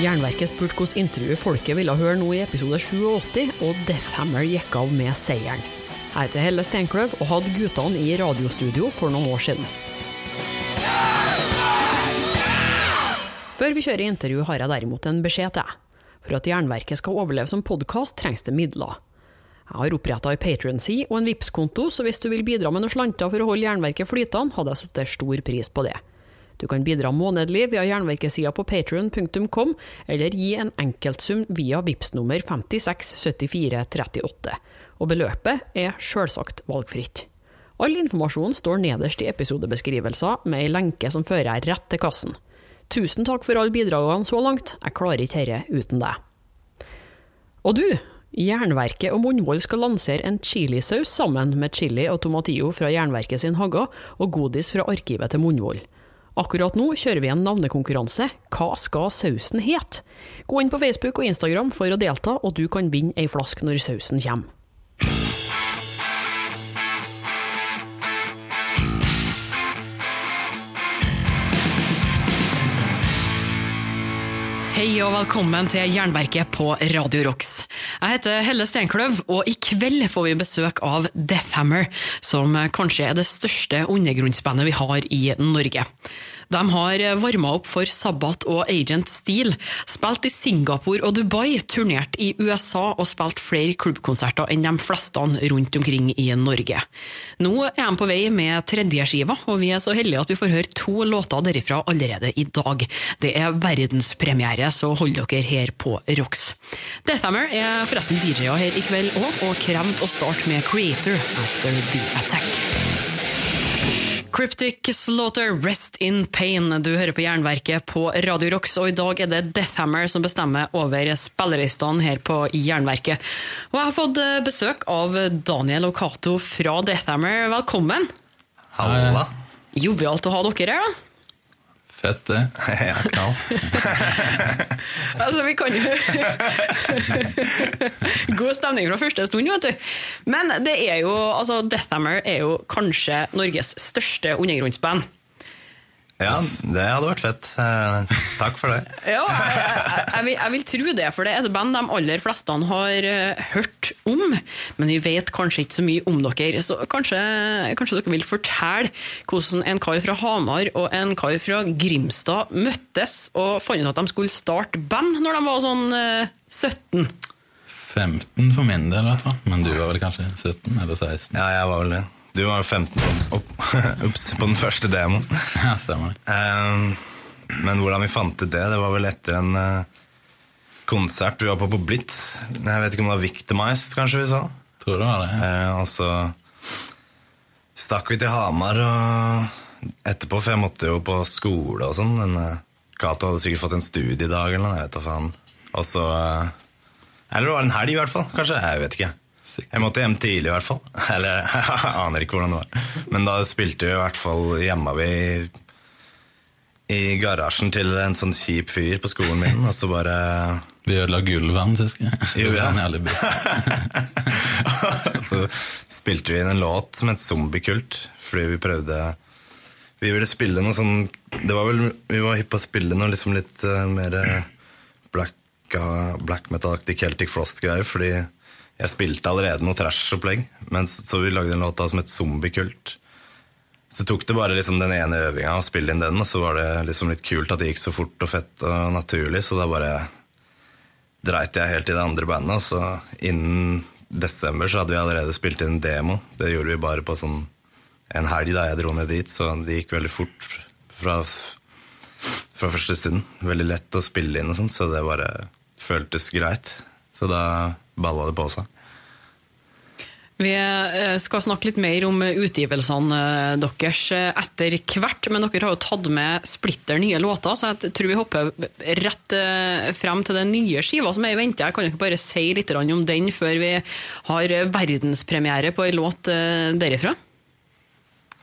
Jernverket spurte hvordan intervjuet folket ville høre nå i episode 87, og Deathhammer gikk av med seieren. Jeg heter Helle Steinkløv og hadde guttene i radiostudio for noen år siden. Før vi kjører intervju, har jeg derimot en beskjed til deg. For at Jernverket skal overleve som podkast, trengs det midler. Jeg har oppretta ei Patrion-side og en Vipps-konto, så hvis du vil bidra med noen slanter for å holde Jernverket flytende, hadde jeg satt stor pris på det. Du kan bidra månedlig via Jernverkesida på patron.com, eller gi en enkeltsum via VIPS nummer 567438. Og beløpet er sjølsagt valgfritt. All informasjon står nederst i episodebeskrivelser, med ei lenke som fører rett til kassen. Tusen takk for alle bidragene så langt, jeg klarer ikke dette uten deg. Og du, Jernverket og Munnvoll skal lansere en chilisaus sammen med chili og tomatillo fra Jernverket sin hage og godis fra arkivet til Munnvoll. Akkurat nå kjører vi en navnekonkurranse. Hva skal sausen het? Gå inn på Facebook og Instagram for å delta, og du kan vinne ei flaske når sausen kommer. Og velkommen til Jernverket på Radio Rocks. Jeg heter Helle Steinkløv, og i kveld får vi besøk av Deathhammer, som kanskje er det største undergrunnsbandet vi har i Norge. De har varma opp for Sabbat og Agent Steel, spilt i Singapore og Dubai, turnert i USA og spilt flere klubbkonserter enn de fleste rundt omkring i Norge. Nå er de på vei med tredjeskiva, og vi er så heldige at vi får høre to låter derifra allerede i dag. Det er verdenspremiere, så hold dere her på Rocks. Deathhammer er forresten DJ-er her i kveld òg, og krevde å starte med Creator After The Attack. Cryptic Slaughter, Rest in Pain. Du hører på Jernverket på Radio Rocks, og i dag er det Deathhammer som bestemmer over spillerlistene her på Jernverket. Og jeg har fått besøk av Daniel og Cato fra Deathhammer. Velkommen! Halla. Jovialt å ha dere her, da. Fett, det. Ja, knall. altså, vi kan jo God stemning fra første stund, vet du. Men det er jo, altså, Deathhammer er jo kanskje Norges største undergrunnsband. Ja, det hadde vært fett. Eh, takk for det. Ja, jeg, jeg, jeg, vil, jeg vil tro det, for det er et band de aller fleste har uh, hørt om. Men vi vet kanskje ikke så mye om dere, så kanskje, kanskje dere vil fortelle hvordan en kar fra Hamar og en kar fra Grimstad møttes og fant ut at de skulle starte band når de var sånn uh, 17? 15 for min del, i hvert fall. Men du var vel kanskje 17 eller 16? Ja, jeg var vel det. Du var jo 15 opp, opps, på den første demoen. Ja, stemmer. Eh, men hvordan vi fant ut det, det var vel etter en uh, konsert vi var på på Blitz. Jeg vet ikke om det var Victimized, kanskje vi sa. Tror det var det. Ja. Uh, og så stakk vi til Hamar og etterpå, for jeg måtte jo på skole og sånn. Men eh, Cato hadde sikkert fått en studiedag eller noe, jeg vet da faen. Og så Eller det var en helg, i hvert fall. Kanskje. Jeg vet ikke. Jeg måtte hjem tidlig, i hvert fall. Eller jeg aner ikke hvordan det var. Men da spilte vi i hvert fall hjemme vi i garasjen til en sånn kjip fyr på skolen min, og så bare Vi ødela gulvet, husker jeg. Jo, ja. Så spilte vi inn en låt som het Zombiekult, fordi vi prøvde Vi ville spille noe sånn det var vel, Vi var hypp på å spille noe liksom litt uh, mer eh, black, uh, black metal-aktig Celtic Frost-greier, fordi jeg spilte allerede noe trash-opplegg, men så, vi lagde en låt som het Zombiekult. Så tok det bare liksom den ene øvinga å spille inn den, og så var det liksom litt kult at det gikk så fort og fett og naturlig, så da bare dreit jeg helt i det andre bandet. Og så innen desember så hadde vi allerede spilt inn en demo. Det gjorde vi bare på sånn en helg da jeg dro ned dit, så det gikk veldig fort fra, fra første stund. Veldig lett å spille inn og sånn, så det bare føltes greit. Så da balla det på seg. Vi eh, skal snakke litt mer om utgivelsene eh, deres eh, etter hvert, men dere har jo tatt med splitter nye låter, så jeg tror vi hopper rett frem til den nye skiva som er i vente. Jeg kan ikke bare si litt om den før vi har verdenspremiere på en låt derifra?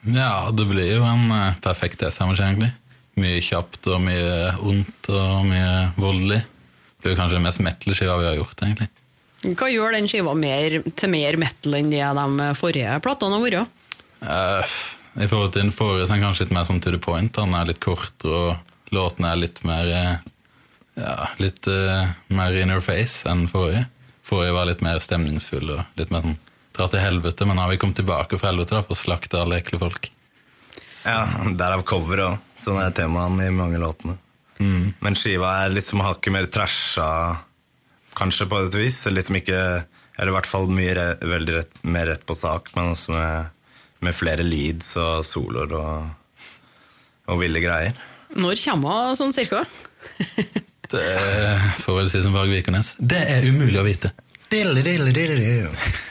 Ja, det blir jo en perfekt deathhammer, egentlig. Mye kjapt og mye ondt og mye voldelig. Det blir kanskje den mest metal-skiva vi har gjort, egentlig. Hva gjør den skiva mer, til mer metal enn de, de forrige platene har vært? Uh, I forhold til den forrige så er den kanskje litt mer sånn to the point. Den er litt kortere, og låtene er litt mer uh, Ja, litt uh, mer in your face enn forrige. Forrige var litt mer stemningsfull og litt mer sånn dra til helvete, men nå har vi kommet tilbake fra helvete da, for å slakte alle ekle folk. Ja, Derav cover òg. Sånn er temaene i mange låtene. Men skiva er liksom hakket mer trasha, kanskje, på et vis. Eller liksom ikke Eller i hvert fall mye re, veldig rett, mer rett på sak, men også med, med flere leads og soloer og, og ville greier. Når kommer hun sånn cirka? Det får vel si som Varg Vikernes. Det er umulig å vite.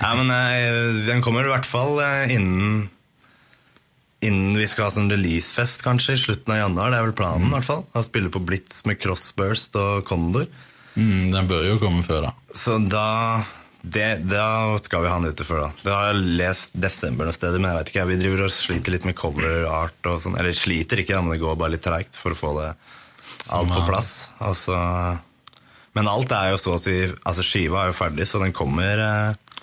Ja, men eh, Den kommer i hvert fall eh, innen Innen vi skal ha sånn releasefest, kanskje, i slutten av januar. Det er vel planen, i hvert fall. Å spille på Blitz med Crossburst og Condor. Mm, den bør jo komme før, da. Så da det, Da skal vi ha den ute før, da. Det har jeg lest desember noe sted, men jeg vet ikke. Vi driver og sliter litt med cover art og sånn. Eller sliter ikke, da, men det går bare litt treigt for å få det alt på plass. Altså, men alt er jo så å si Altså, skiva er jo ferdig, så den kommer eh,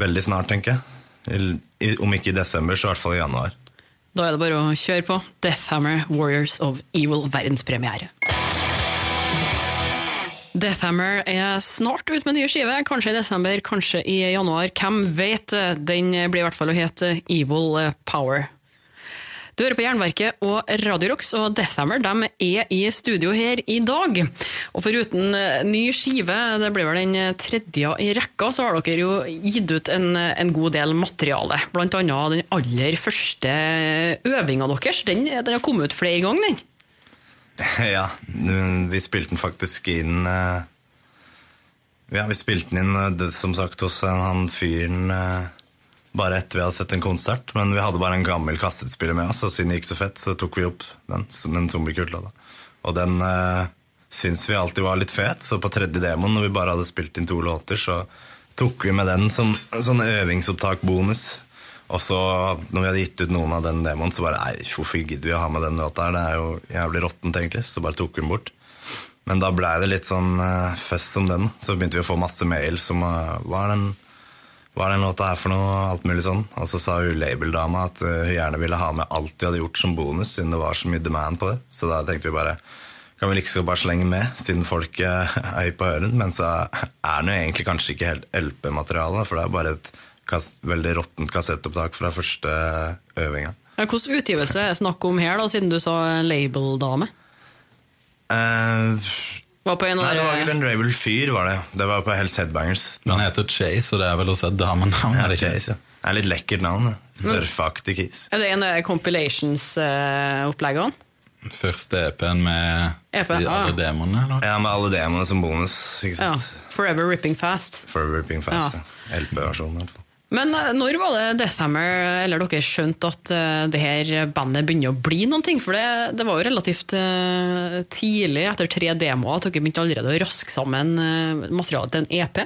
veldig snart, tenker jeg. I, i, om ikke i desember, så i hvert fall i januar. Da er det bare å kjøre på. Deathhammer Warriors of Evil verdenspremiere. Deathhammer er snart ut med nye skive. Kanskje i desember, kanskje i januar. Hvem vet? Den blir i hvert fall å hete Evil Power. Du hører på Jernverket og Radio Rocks, og Deathhammer de er i studio her i dag. Og foruten ny skive, det blir vel den tredje i rekka, så har dere jo gitt ut en, en god del materiale. Blant annet den aller første øvinga deres. Den, den har kommet ut flere ganger, den. Ja, vi spilte den faktisk inn eh, Ja, vi spilte den inn, eh, som sagt, hos han fyren eh, bare etter vi hadde sett en konsert. Men vi hadde bare en gammel kassettspiller med oss, og siden det gikk så fett, så tok vi opp den, den zombiekulta. Og den uh, syns vi alltid var litt fet, så på tredje demoen, når vi bare hadde spilt inn to låter, så tok vi med den som sånn øvingsopptak-bonus. Og så, når vi hadde gitt ut noen av den demoen, så bare Nei, hvorfor gidder vi å ha med den låta her? Det er jo jævlig råttent, egentlig. Så bare tok vi den bort. Men da blei det litt sånn uh, fest som den. Så begynte vi å få masse mail som uh, Hva er den hva er den låta her for noe? Alt mulig sånn. Og så sa hun labeldama at uh, hun gjerne ville ha med alt vi hadde gjort som bonus, siden det var så mye demand på det. Så da tenkte vi bare kan vi like liksom bare slenge med, siden folk er høye på øren. Men så er den jo egentlig kanskje ikke helt LP-materiale, for det er bare et veldig råttent kassettopptak fra første øvinga. Ja, Hvilken utgivelse er det snakk om her, da, siden du sa labeldame? Uh, Var på en av nei, det var ikke en Rabel Fyr, var det. Det var på Hells Headbangers. Den heter Chase, og det er vel også et damenavn? Ja? Chase, ja. Det er litt lekkert navn. det. Surfeaktig kis. Er det en av compilations-oppleggene? Første EP-en med EP, de ah. alle demoene? Ja, med alle demoene som bonus. ikke Ja. Forever Ripping Fast. Forever Ripping Fast. Ja. Ja. LP-versjonen, i hvert fall. Men eh, når var det Deathhammer eller dere skjønte at eh, det her bandet begynner å bli noen ting? For det, det var jo relativt eh, tidlig, etter tre demoer, at dere begynte allerede å raske sammen materialet til en EP.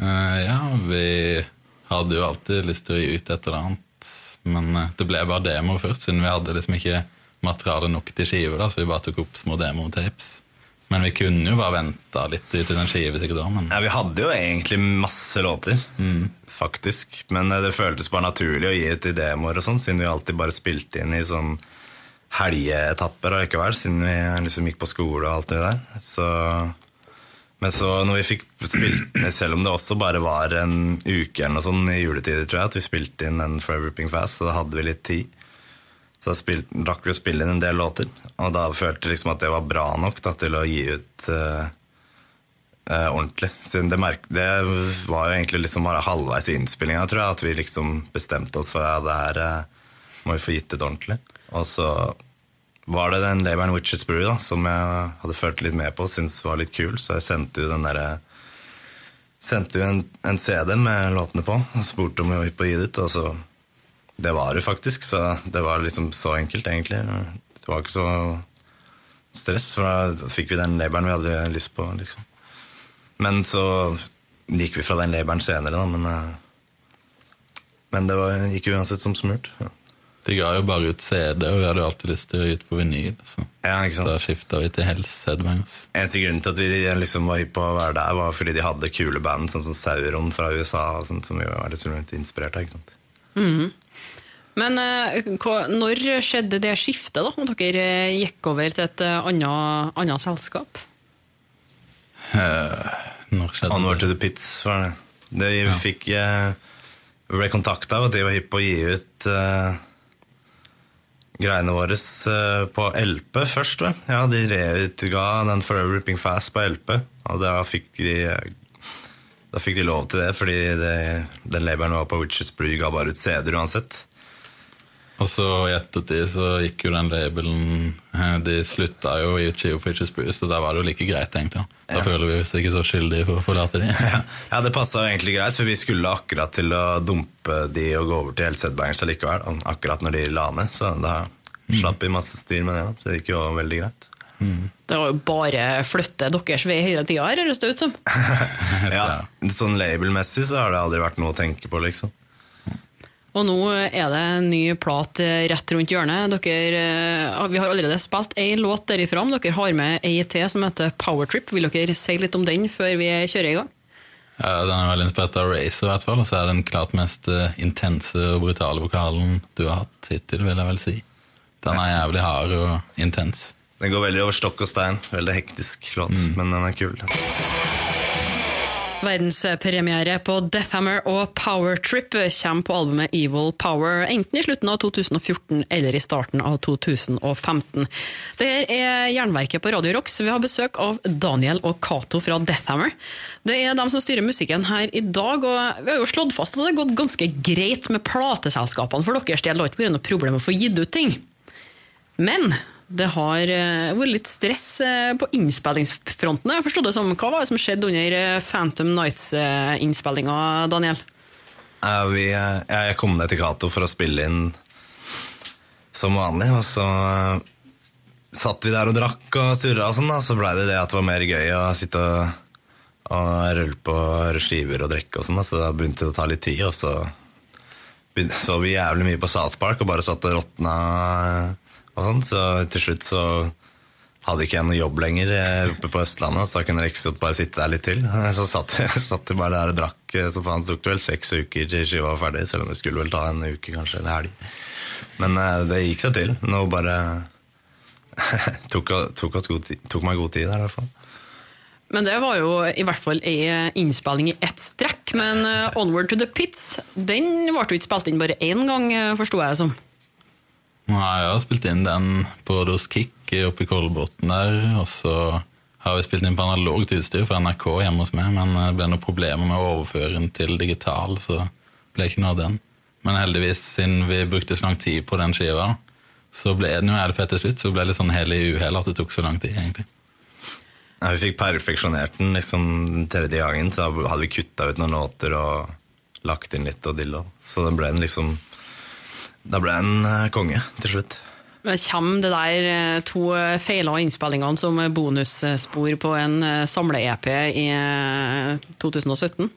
Ja, vi hadde jo alltid lyst til å gi ut et eller annet, men det ble bare demo først, siden vi hadde liksom ikke materiale nok til skive, så vi bare tok opp små demotapes. Men vi kunne jo bare venta litt ut i den skive sikkert òg, men Ja, Vi hadde jo egentlig masse låter, faktisk. Men eh, det føltes bare naturlig å gi ut i demoer og sånn, siden vi alltid bare spilte inn i sånn helgeetapper allikevel, siden vi liksom gikk på skole og alt det der. Så, men så når vi fikk spilt Selv om det også bare var en uke eller noe sånn i juletider, tror jeg, at vi spilte inn den Forever Ripping Fast, så da hadde vi litt tid. Så spil, rakk vi å spille inn en del låter, og da følte jeg liksom at det var bra nok da, til å gi ut uh, uh, ordentlig. Siden det, merke, det var jo egentlig liksom bare halvveis i innspillinga, tror jeg, at vi liksom bestemte oss for at det her uh, må vi få gitt ut ordentlig. Og så var det den Labour and Witches Brew da, som jeg hadde følt litt med på og syntes var litt kul, så jeg sendte jo den derre Sendte jo en, en CD med låtene på og spurte om vi var på å gi det ut. Og så Det var det faktisk, så det var liksom så enkelt, egentlig. Det var ikke så stress, for da fikk vi den laboren vi hadde lyst på. liksom. Men så gikk vi fra den laboren senere, da, men eh, Men det var, gikk uansett som smurt. Ja, de ga jo bare ut CD, og vi hadde jo alltid lyst til å gi ut på vinyl. Så ja ikke da sant? skifta vi til Helse Headbangers. Eneste grunnen til at vi liksom var hypp på å være der, var fordi de hadde kule band, sånn som Sauron fra USA, og sånt, som vi var litt inspirert av. ikke sant? Mm eh, hva, når skjedde det skiftet, da? Om dere eh, gikk over til et eh, annet, annet selskap? Uh, når skjedde Onward det? to the pits, var det. det vi fikk eh, Vi ble kontakta av at de var hypp på å gi ut uh, greiene våre uh, på LP først, vel. Ja, de reutga den Forever Ripping Fast på LP, og da fikk de da fikk de lov til det, fordi det, den labelen var på Witches Brew ga bare ut CD-er uansett. Og så i ettertid så gikk jo den labelen eh, De slutta jo i Chio Pitches Brew, så der var det jo like greit, egentlig. Da Ja. føler vi oss ikke så skyldige for å forlate de. Ja, det passa egentlig greit, for vi skulle akkurat til å dumpe de og gå over til Helsedbangers likevel. Akkurat når de la ned, så da slapp vi masse styr med det. da, Så det gikk jo veldig greit. Det var jo bare flytte deres vei hele tida, høres det ut som. Ja, Sånn labelmessig så har det aldri vært noe å tenke på, liksom. Og nå er det en ny plat eh, rett rundt hjørnet. Dere, eh, vi har allerede spilt ei låt derifra. men Dere har med ei til som heter Powertrip. Vil dere si litt om den før vi kjører i gang? Ja, den er veldig inspirert av Race, i hvert fall. Og så er det den klart mest eh, intense og brutale vokalen du har hatt hittil, vil jeg vel si. Den er jævlig hard og intens. Den går veldig over stokk og stein. Veldig hektisk låt, men den er kul. Verdenspremiere på Deathhammer og Powertrip kommer på albumet Evil Power, enten i slutten av 2014 eller i starten av 2015. Det her er Jernverket på Radio Rocks. Vi har besøk av Daniel og Cato fra Deathhammer. Det er dem som styrer musikken her i dag, og vi har jo slått fast at det har gått ganske greit med plateselskapene for deres del. Det har ikke vært noe problem å få gitt ut ting. Men det har eh, vært litt stress eh, på innspillingsfronten. Jeg det som, Hva var det som skjedde under eh, Phantom Nights-innspillinga, Daniel? Jeg kom ned til Cato for å spille inn som vanlig, og så satt vi der og drakk og surra og sånn, da. Så blei det det at det var mer gøy å sitte og, og rulle på skiver og drikke og sånn. Så da begynte det å ta litt tid, og så så vi jævlig mye på South Park og bare satt og råtna og sånn, så til slutt så hadde ikke jeg noe jobb lenger eh, oppe på Østlandet, så da kunne jeg ikke så bare sitte der litt til. Så satt jeg bare der og drakk, eh, så faen det tok det vel seks uker til skiva var ferdig, selv om det skulle vel ta en uke kanskje, eller helg. Men eh, det gikk seg til. Nå bare tok, tok, god tok meg god tid der i hvert fall. Men det var jo i hvert fall ei innspilling i ett strekk. Men Onward to the Pits den ble jo ikke spilt inn bare én gang, forsto jeg det som. Nei, jeg har spilt inn den på hos Kick oppe i Kolbotn der, og så har vi spilt inn på analogt utstyr for NRK hjemme hos meg, men det ble noen problemer med å overføre den til digital, så ble ikke noe av den. Men heldigvis, siden vi brukte så lang tid på den skiva, så ble den jo jævlig fett til slutt, så ble det litt sånn hel i uhell at det tok så lang tid, egentlig. Ja, vi fikk perfeksjonert den liksom den tredje gangen, så hadde vi kutta ut noen låter og lagt inn litt og dilla. Så den ble den liksom Da ble den en konge til slutt. Men Kommer det der eh, to feila innspillingene som bonusspor på en eh, samle-EP i eh, 2017?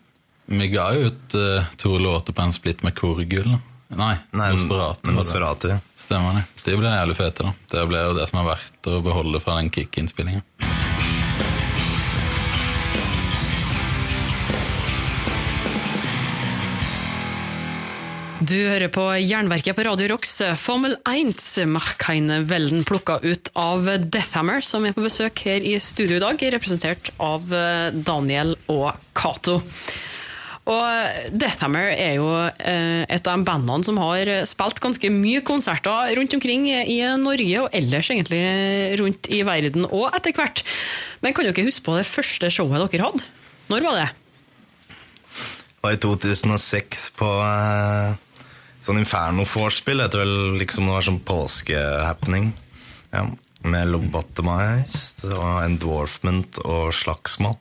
Vi ga jo ut eh, to låter på en splitt med korgull. Nei, Nei, Nosferatu. Nosferatu. Stemmer det. De ble jævlig fete, da. Det ble jo det som er verdt å beholde fra den kick-innspillinga. Du hører på Jernverket på Radio Rocks. Formel 1 mach keine Welden plukka ut av Deathhammer, som er på besøk her i studio i dag, representert av eh, Daniel og Cato. Og Deathhammer er jo eh, et av de bandene som har spilt ganske mye konserter rundt omkring i Norge, og ellers egentlig rundt i verden og etter hvert. Men kan dere huske på det første showet dere hadde? Når var det? Det var i 2006 på eh, sånn Inferno-vorspiel. Det heter vel liksom det var sånn påskehappening. Ja, med Lobotomized og endorphment og Slagsmål.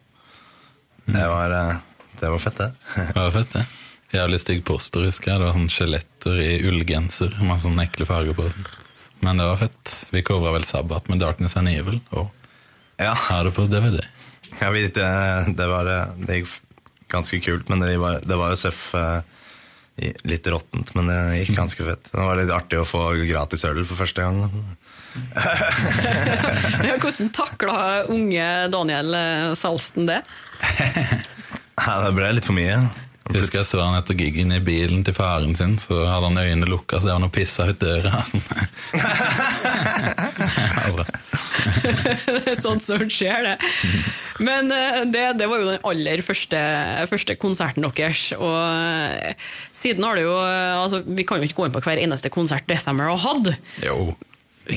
Det var, eh, det var fett, det. Det var fett, det. Jævlig stygg poster, husker jeg. Det var sånn skjeletter i ullgenser med sånne ekle farger på. Men det var fett. Vi covra vel Sabbat med Darkness and Evil, og Ja, har det på DVD. jeg vet, det, det, var, eh, det gikk ganske kult, men det var, det var jo seff i- litt råttent, men det gikk ganske fett. Det var litt artig å få gratis øl for første gang. Ja, hvordan takla unge Daniel eh, Salsten det? Det ble litt for mye. Jeg husker jeg så han etter giggen i bilen til faren sin, så hadde han øynene lukka, så det var noe pissa ut døra. Sånn. Det er sånt som skjer, det. Men eh, det, det var jo den aller første, første konserten deres. Og eh, siden har det jo eh, altså, Vi kan jo ikke gå inn på hver eneste konsert Deathhammer har hatt. Jo.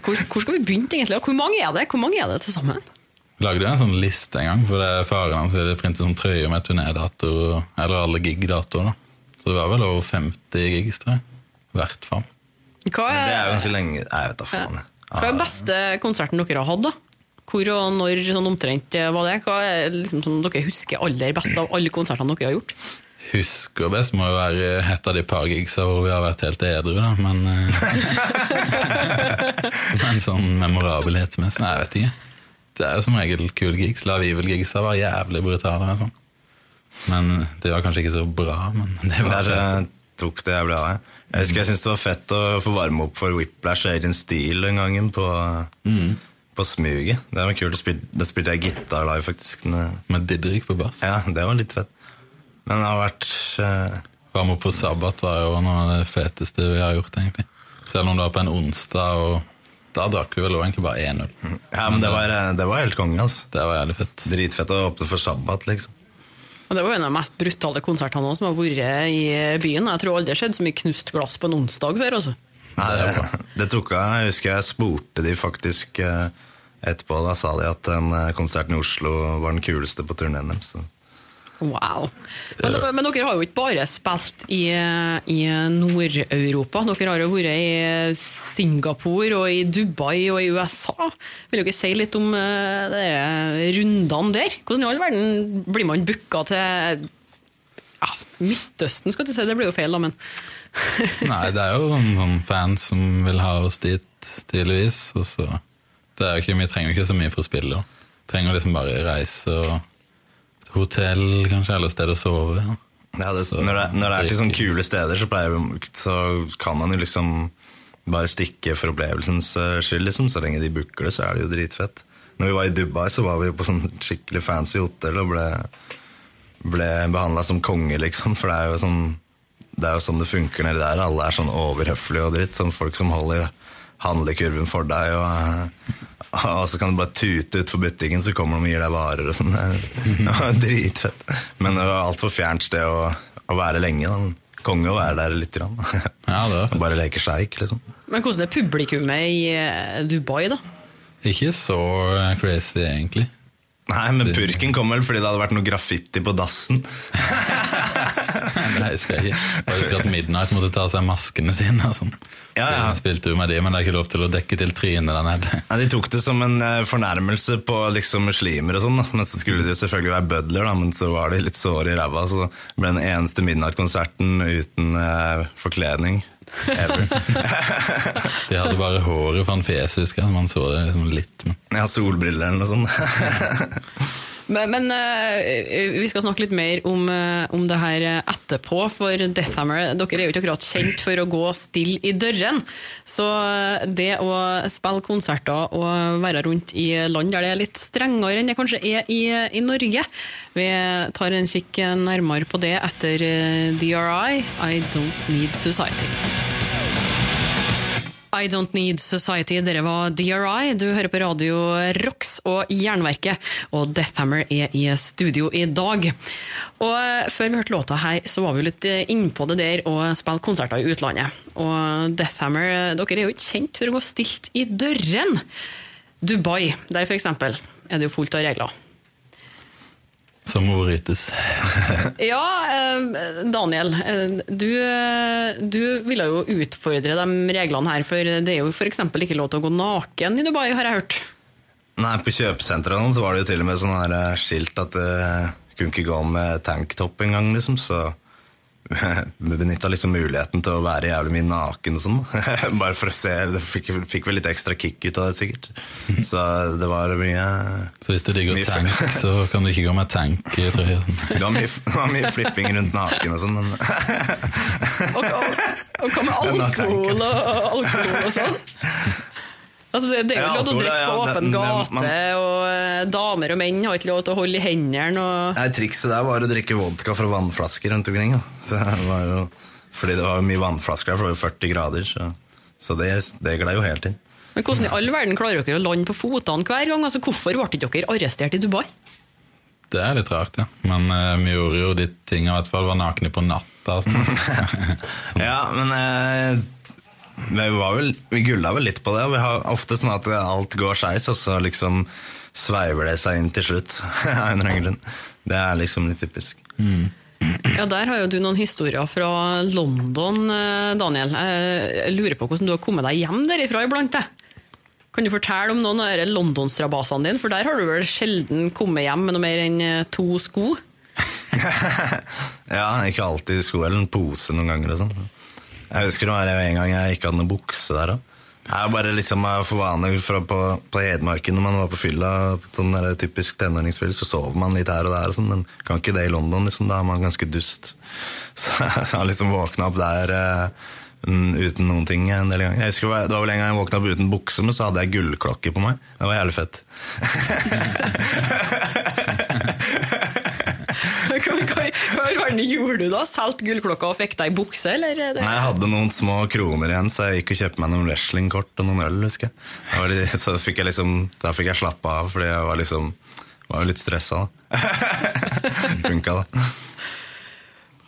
Hvor, hvor skal vi begynne, egentlig? Hvor mange er det Hvor mange er det til sammen? Lagde jo en sånn liste en gang, for det er faren hans ville printe sånn trøye med turnédato, eller alle gig-datoer. da. Så det var vel over 50 gigs, tror jeg. Hvert fall. Hva Det er jo ikke ganske lenge Jeg vet da faen. Ja. hva er beste konserten dere har hatt? da? Hvor og når sånn omtrent eh, var det? Hva er liksom som dere husker aller best av alle konsertene dere har gjort? Husker best må jo være et av de par gigsa hvor vi har vært helt edru, da, men eh, Men sånn memorabelhetsmessig Nei, jeg vet ikke. Det er jo som regel kule gigs. La Vivel-gigsa var jævlig brutale. Sånn. Men det var kanskje ikke så bra, men det var Der eh, tok det jævlig av. jeg. Jeg husker jeg syntes det var fett å få varme opp for Whiplash og Agent Steel den gangen på, på Smuget. Det var kult. Da spilte jeg gitar live, faktisk. Med Didrik på bass. Ja, det var litt fett. Men det har vært uh... Varme opp på Sabbat var jo noe av det feteste vi har gjort, egentlig. Selv om det var på en onsdag, og da drakk vi vel egentlig bare 1-0. Ja, men det var, eh, det var helt konge, altså. Det var jævlig fett. Dritfett å åpne for sabbat, liksom. Og Det var en av de mest brutale konsertene også, som har vært i byen. Jeg tror aldri det har skjedd så mye knust glass på en onsdag før. altså. Nei, det, det tok av. Jeg husker jeg spurte de faktisk eh, etterpå. Da sa de at den eh, konserten i Oslo var den kuleste på turneen deres. Wow. Men, men dere har jo ikke bare spilt i, i Nord-Europa. Dere har jo vært i Singapore og i Dubai og i USA. Vil dere si litt om eh, de rundene der? Hvordan i all verden blir man booka til ja, Midtøsten, skal jeg si. Det blir jo feil, da, men Nei, det er jo en sånn fans som vil ha oss dit, tydeligvis. Og så det er jo ikke, Vi trenger jo ikke så mye for å spille. da. Trenger liksom bare reise og hotell, kanskje, eller sted å sove. Ja. Ja, det, når, det, når det er til sånne kule steder, så, vi- så kan man jo liksom bare stikke for opplevelsens eh, skyld, liksom. Så lenge de booker det, så er det jo dritfett. Når vi var i Dubai, så var vi på sånn skikkelig fancy hotell og ble, ble behandla som konge, liksom. For det er jo sånn det er jo sånn det funker nedi der. Alle er sånn overhøflige og dritt. Sånn folk som holder handlekurven for deg. Og, eh, og så kan du bare tute utfor butikken, så kommer de og gir deg varer og sånn. Det var dritfett. Men det var altfor fjernt sted å, å være lenge. Da. Konge å være der litt. Grann. Ja, det var. Bare leke sjeik, liksom. Men hvordan er publikummet i eh, Dubai, da? Ikke så eh, crazy, egentlig. Nei, men purken kom vel fordi det hadde vært noe graffiti på dassen. Nei, jeg skal ikke. Jeg husker at Midnight måtte ta av seg maskene sine. og sånn. Ja, ja. De Spilte jo med de, men det er ikke lov til å dekke til trynet der nede. Ja, De tok det som en eh, fornærmelse på liksom muslimer og sånn. Men så skulle de jo selvfølgelig være bødler, da, men så var de litt såre i ræva. Så det ble den eneste Midnight-konserten uten eh, forkledning. Ever. De hadde bare håret foran fjeset, husker jeg. Man så det liksom litt. Men Ja, solbriller eller noe sånt. Men, men uh, vi skal snakke litt mer om, uh, om det her etterpå, for Deathhammer dere er jo ikke akkurat kjent for å gå stille i dørren. Så eh, det å spille konserter og være rundt i land der det er litt strengere enn det kanskje er i, i Norge Vi tar en kikk nærmere på det etter DRI, I Don't Need Society. I Don't Need Society, dere var DRI. Du hører på radio Rox og Jernverket, og Deathhammer er i studio i dag. Og Før vi hørte låta her, så var vi litt eh, innpå det der å spille konserter i utlandet. Og Deathhammer, eh, dere er jo ikke kjent for å gå stilt i dørren. Dubai, der eksempel, er det jo fullt av regler. Som ordrytes. Ja, eh, Daniel. eh, Du, eh, du ville jo utfordre de reglene her, for det er jo f.eks. ikke lov til å gå naken i Dubai, har jeg hørt. Nei, På kjøpesentrene så var det jo til og med sånn her eh, skilt at det kunne ikke gå med tanktopp engang, liksom. Så benytta liksom muligheten til å være jævlig mye naken og sånn. Bare for å se. Det fikk, fikk vel litt ekstra kick ut av det, sikkert. Så det var mye Så hvis du digger tank, så kan du ikke gå med tank i trøya. Det var mye, var mye flipping rundt naken og sånn, men Og, og, med alkohol og, alkohol og sånn? Altså, det, det er jo Ja, ikke lov til å drikke på åpen gate, man- og eh, damer og menn har ikke lov til å holde i hendene. Og... Nei, Trikset der var å drikke vodka fra vannflasker rundt omkring. Det var jo, fordi det var mye vannflasker der, for det var jo 40 grader. Så, så det, det gled jo helt inn. Men hvordan i all verden klarer dere å lande på fotene hver gang? Altså, hvorfor ble ikke dere arrestert i Dubai? Det er litt rart, ja. Men uh, vi gjorde jo de tingene, i hvert fall var nakne på natta. Sånn. Ja, men eh, vi, var vel, vi gulla vel litt på det. Vi har ofte sånn at alt går skeis, og så liksom sveiver det seg inn til slutt. av en eller annen grunn. Det er liksom litt typisk. Ja, Der har jo du noen historier fra London, eh, Daniel. Jeg lurer på hvordan du har kommet deg hjem derifra iblant. Kan du fortelle om noen av London-strabasene dine? For der har du vel sjelden kommet hjem med noe mer enn eh, to sko? Ja, ikke alltid sko eller en pose noen ganger og sånn. Jeg husker det var en gang jeg ikke hadde noen bukse der òg. Jeg bare liksom for vane på, på Hedmarken når man var på fylla, sånn der typisk tenåringsfyll, så sover man litt her og der, og sånn, men kan ikke det i London. liksom, Da er man ganske dust. Så jeg har liksom våkna opp der mm, uten noen ting en del ganger. Jeg husker det var vel en gang jeg våkna opp uten bukse, men så hadde jeg gullklokke på meg. Det var jævlig fett. Gjorde du da? Solgte gullklokka og fikk deg bukse, eller? er Nei, Jeg hadde noen små kroner igjen, så jeg gikk og kjøpte meg noen wrestlingkort og noen øl. husker jeg. Litt, så fikk jeg liksom, da fikk jeg slappe av, fordi jeg var liksom var jo litt stressa. da. Funka, da.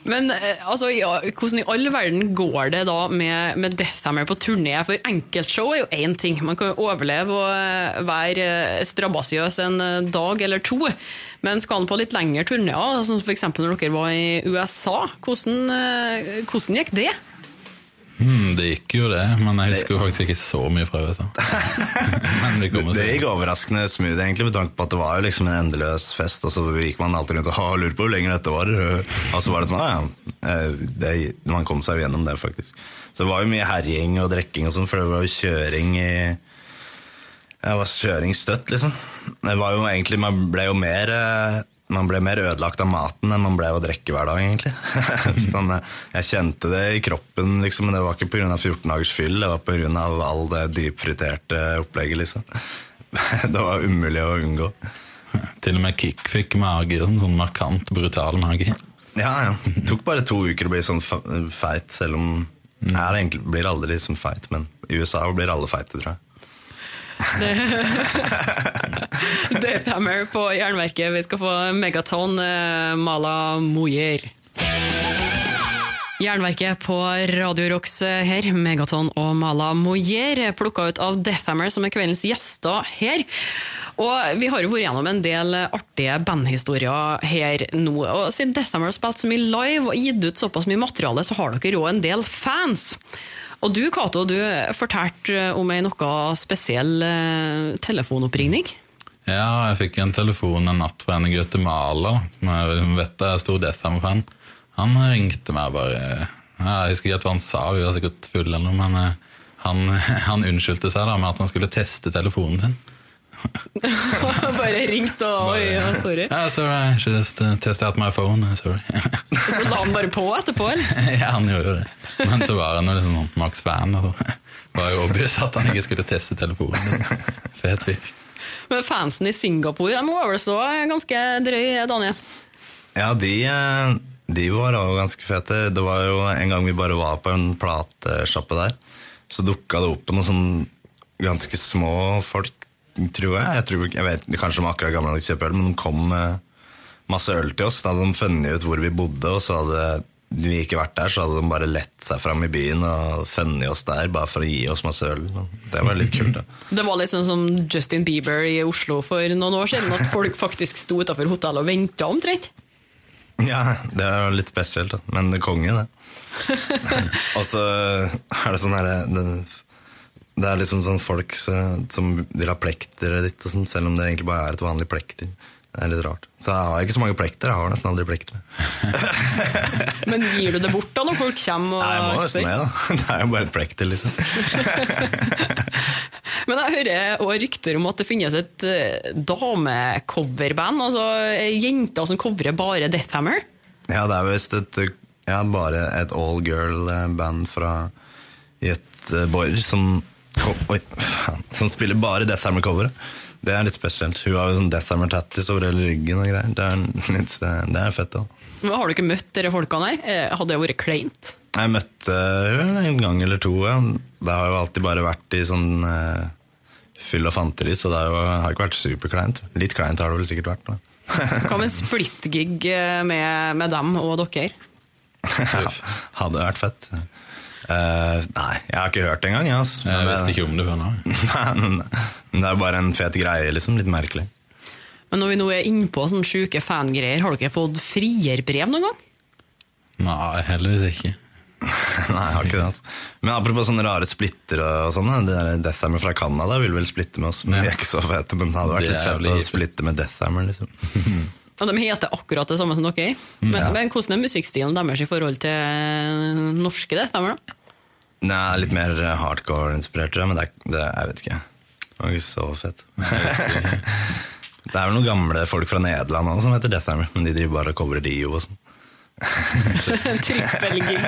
Men eh, altså, ja, hvordan i all verden går det da med, med Deathhammer på turné? For enkeltshow er jo én ting. Man kan jo overleve og eh, være eh, strabasiøs en dag eller to. Men skal man på litt lengre turneer, sånn som f.eks. når dere var i USA, hvordan, hvordan gikk det? Hmm, det gikk jo det, men jeg husker jo faktisk ikke så mye fra USA. det Det gikk overraskende smooth, egentlig, med tanke på at det var jo liksom en endeløs fest, og så gikk man alltid rundt og lurte på hvor lenge dette var. Og så var det sånn, ah, ja, eh, det, man kom seg jo gjennom det, faktisk. Så det var jo mye herjing og drikking og sånn, for det var jo kjøring i Det var kjøring støtt, liksom. Det var jo egentlig, Man ble jo mer eh, man ble mer ødelagt av maten enn man ble av å drikke hver dag, egentlig. sånn, eh, jeg kjente det i kroppen, liksom, men det var ikke pga. 14 dagers fyll, det var pga. all det dypfriterte opplegget, liksom. det var umulig å unngå. Til og med Kick fikk mage, sånn, sånn markant, brutal mage. Ja, ja. Det tok bare to uker å bli sånn feit, selv om jeg er egentlig, blir aldri sånn feit, men i USA blir alle feite, tror jeg. Deathhammer på Jernverket. Vi skal få Megaton, eh, Mala Moyer. Jernverket på Radio Rocks eh, her, Megaton og Mala Moyer, plukka ut av Deathhammer som er kveldens gjester her. Og Vi har jo vært gjennom en del artige bandhistorier her nå. og Siden Deathhammer har spilt så mye live og gitt ut såpass mye materiale, så har dere òg en del fans. Og du, Cato, du fortalte om ei noe spesiell eh, telefonoppringning. Ja, jeg fikk en telefon en natt fra en i Guatemala. Hun vet jeg er stor Deathhammer-fan. Han ringte meg bare Jeg husker ikke hva han sa, vi var sikkert fulle eller noe, men eh, han, han unnskyldte seg da med at han skulle teste telefonen sin. Bare ringt og oi, ja, sorry. Yeah, sorry, I should just uh, test out my phone. Sorry. Så la han bare på etterpå, eller? ja, han gjorde det. Men så var han jo liksom sånn Max fan Det var jo obvious at han ikke skulle teste telefonen. Fet fyr. Men fansen i Singapore de var vel så ganske drøy, Daniel? Ja, de, eh, de var også ganske fete. Det var jo en gang vi bare var på en platesjappe der. Så dukka det opp noen sånn ganske små folk, tror jeg. Jeg, tror, jeg vet, Kanskje de akkurat gamle nok til kjøpe øl, men de kom med masse øl til oss. Da hadde de funnet ut hvor vi bodde, og så hadde vi ikke vært der, så hadde de bare lett seg fram i byen og funnet oss der, bare for å gi oss masse øl. Det var litt kult, da. Det var litt sånn som Justin Bieber i Oslo for noen år siden, at folk faktisk sto utafor hotellet og venta omtrent. Ja, det er litt spesielt, da. men det er konge, det. og så er det sånn herre det, er liksom sånn folk som vil ha plekter ditt, og sånt, selv om det egentlig bare er et vanlig plekter. Det er litt rart. Så jeg har ikke så mange plekter. Jeg har nesten aldri plekter. Men gir du det bort da når folk kommer? Og Nei, jeg må nesten det, da. Det er jo bare et plekter, liksom. Men jeg hører også rykter om at det finnes et uh, damecoverband, altså eh, jenter som covrer bare Deathhammer. Ja, det er visst et ja, bare et all girl-band fra Göteborg som Oi, faen. Som spiller bare Death Hammer-coveret. Det er litt spesielt. Hun har jo sånn Death Hammer-tattis over hele ryggen og greier. Det er, litt, det er fett, da. Har du ikke møtt dere folkene her? Eh, Hadde det vært kleint? Jeg møtte henne en gang eller to. Ja. Det har jo alltid bare vært i sånn uh, fyll og fanteri, så det har jo har ikke vært superkleint. Litt kleint har det vel sikkert vært. Men. Hva med en splittgig eh, med, med dem og dere? Hadde vært fett. Eh, nei, jeg har ikke hørt det engang. Altså. Jeg Men visste ikke om det før nå. Men det er bare en fet greie, liksom. Litt merkelig. Men når vi nå er innpå sånne sjuke fangreier, har dere fått frierbrev noen gang? Nei, heldigvis ikke. Nei, jeg har ikke det, altså. Men apropos sånne rare splitter og sånn, Deathhammer fra Canada vil vel splitte med oss, men de er ikke så fete. Men det hadde vært Det litt fett å splitte med Deathhammer, liksom. Og de heter akkurat det samme som dere. Men, men hvordan er musikkstilen deres i forhold til eh, norske det? femmer da? Er litt mer hardcore-inspirert, men det er, det, jeg vet ikke. Det var ikke så fett. det er vel noen gamle folk fra Nederland også, som heter Deathhammer, men de driver bare og coverer Dio og sånn. Trippelgig.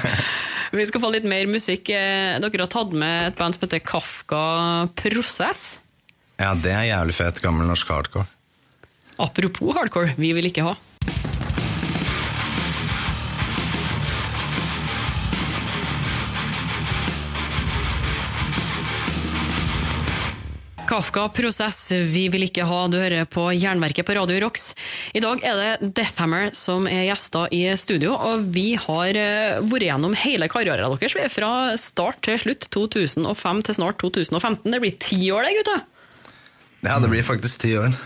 vi skal få litt mer musikk. Eh, Dere har tatt med et band som heter Kafka Prosess. Ja, det er jævlig fett gammel norsk hardcore. Apropos hardcore, vi vil ikke ha. Kafka Prosess, vi vil ikke ha. Du hører på Jernverket på Radio Rocks. I dag er det Deathhammer som er gjester i studio, og vi har eh, vært gjennom hele karrieren deres. Vi er fra start til slutt, 2005 til snart 2015. Det blir ti år, det, gutta! Ja, det blir faktisk ti år.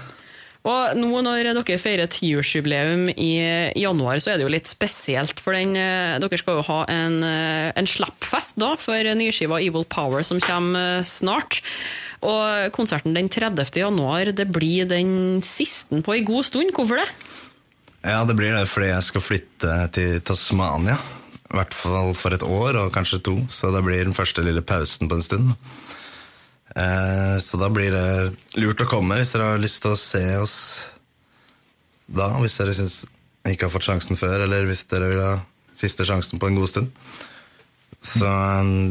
Og nå når dere feirer tiårsjubileum i januar, så er det jo litt spesielt. For den, eh, dere skal jo ha en, eh, en slappfest da, for nyskiva Evil Power som kommer eh, snart. Og konserten den 30. januar, det blir den siste på ei god stund. Hvorfor det? Ja, det blir det fordi jeg skal flytte til Tasmania. I hvert fall for et år, og kanskje to. Så det blir den første lille pausen på en stund. Eh, så da blir det lurt å komme hvis dere har lyst til å se oss da. Hvis dere syns ikke har fått sjansen før, eller hvis dere vil ha siste sjansen på en god stund. Så,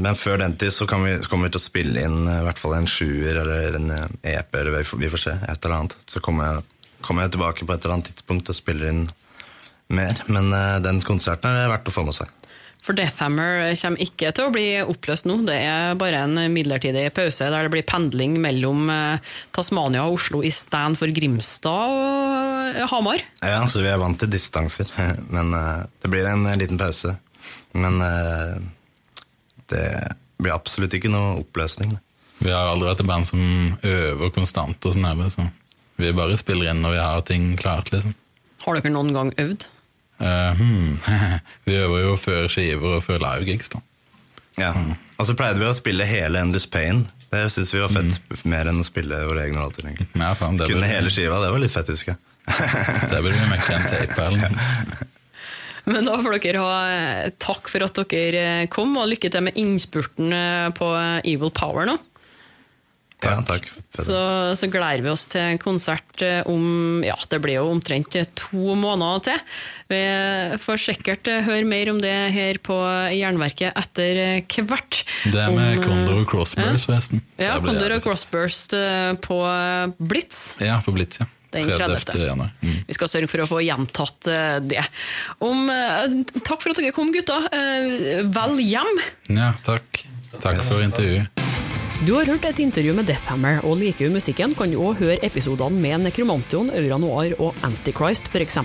men før den tid så, vi, så kommer vi til å spille inn eh, i hvert fall en sjuer eller en eh, EP, eller vi får, se. Et eller annet. Så kommer jeg, kommer jeg tilbake på et eller annet tidspunkt og spiller inn mer. Men eh, den konserten er verdt å få med seg. For Deathhammer kommer ikke til å bli oppløst nå. Det er bare en midlertidig pause der det blir pendling mellom eh, Tasmania og Oslo i stand for Grimstad og eh, Hamar. Ja, så vi er vant til distanser. Men eh, det blir en liten pause. Men det blir absolutt ikke noe oppløsning. Vi har aldri vært et band som øver konstant og sånn så vi bare spiller inn når vi har ting klart, liksom. Har dere noen gang øvd? Eh, hmm. vi øver jo før skiver og før livegigs, da. Ja. Og så pleide vi å spille hele Endless Pain. Det syns vi var fett. Mer enn å spille våre egne låter. egentlig. Ja, faen, Kunne ble... hele skiva. Det var litt fett, husker jeg. Det blir vi mekke en tape eller noe. Men da får dere ha eh, takk for at dere eh, kom, og lykke til med innspurten på Evil Power nå. Ja, takk. Så, så gleder vi oss til en konsert eh, om ja, det blir jo omtrent to måneder til. Vi får sikkert eh, høre mer om det her på Jernverket etter eh, hvert. Det er med Om, eh, Condor og Crossburs, forresten. Ja, Condor og Crossburst eh, på eh, Blitz. Ja, på Blitz, ja. Den 30. Mm. Vi skal sørge for å få gjentatt eh, det. Om, eh, takk for at dere kom, gutta. Eh, Vel hjem! Ja, takk. Takk for intervjuet. Du har hørt et intervju med Deathhammer, og liker du musikken, kan du òg høre episodene med Nekromantion, Aura Noir og Antichrist, f.eks.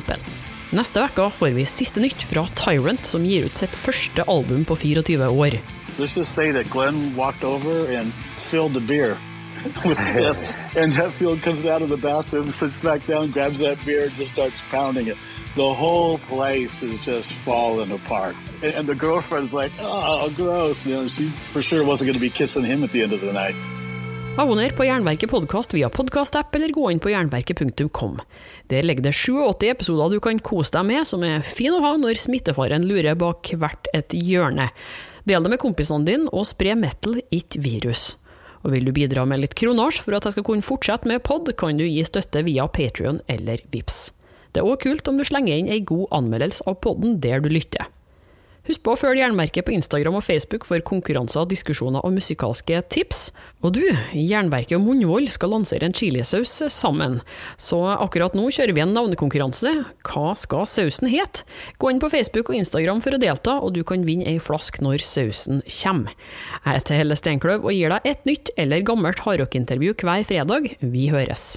Neste uke får vi siste nytt fra Tyrant, som gir ut sitt første album på 24 år. Let's just say that Glenn walked over and filled the beer with piss, and Hetfield comes out of the bathroom, sits back down, grabs that beer, and just starts pounding it. The whole place is just falling apart. And, and the girlfriend's like, oh, gross. You know, she for sure wasn't going to be kissing him at the end of the night. Abonner på Jernverket podkast via podkastapp eller gå inn på jernverket.kom. Der ligger det 87 episoder du kan kose deg med, som er fin å ha når smittefaren lurer bak hvert et hjørne. Del det med kompisene dine, og spre metal, ikke virus. Og vil du bidra med litt kronasj for at jeg skal kunne fortsette med pod, kan du gi støtte via Patrion eller Vips. Det er òg kult om du slenger inn ei god anmeldelse av podden der du lytter. Husk på å følge Jernverket på Instagram og Facebook for konkurranser, diskusjoner og musikalske tips. Og du, Jernverket og Munnvoll skal lansere en chilisaus sammen, så akkurat nå kjører vi en navnekonkurranse. Hva skal sausen hete? Gå inn på Facebook og Instagram for å delta, og du kan vinne ei flask når sausen kommer. Jeg heter Helle Steinkløv og gir deg et nytt eller gammelt hardrockintervju hver fredag. Vi høres.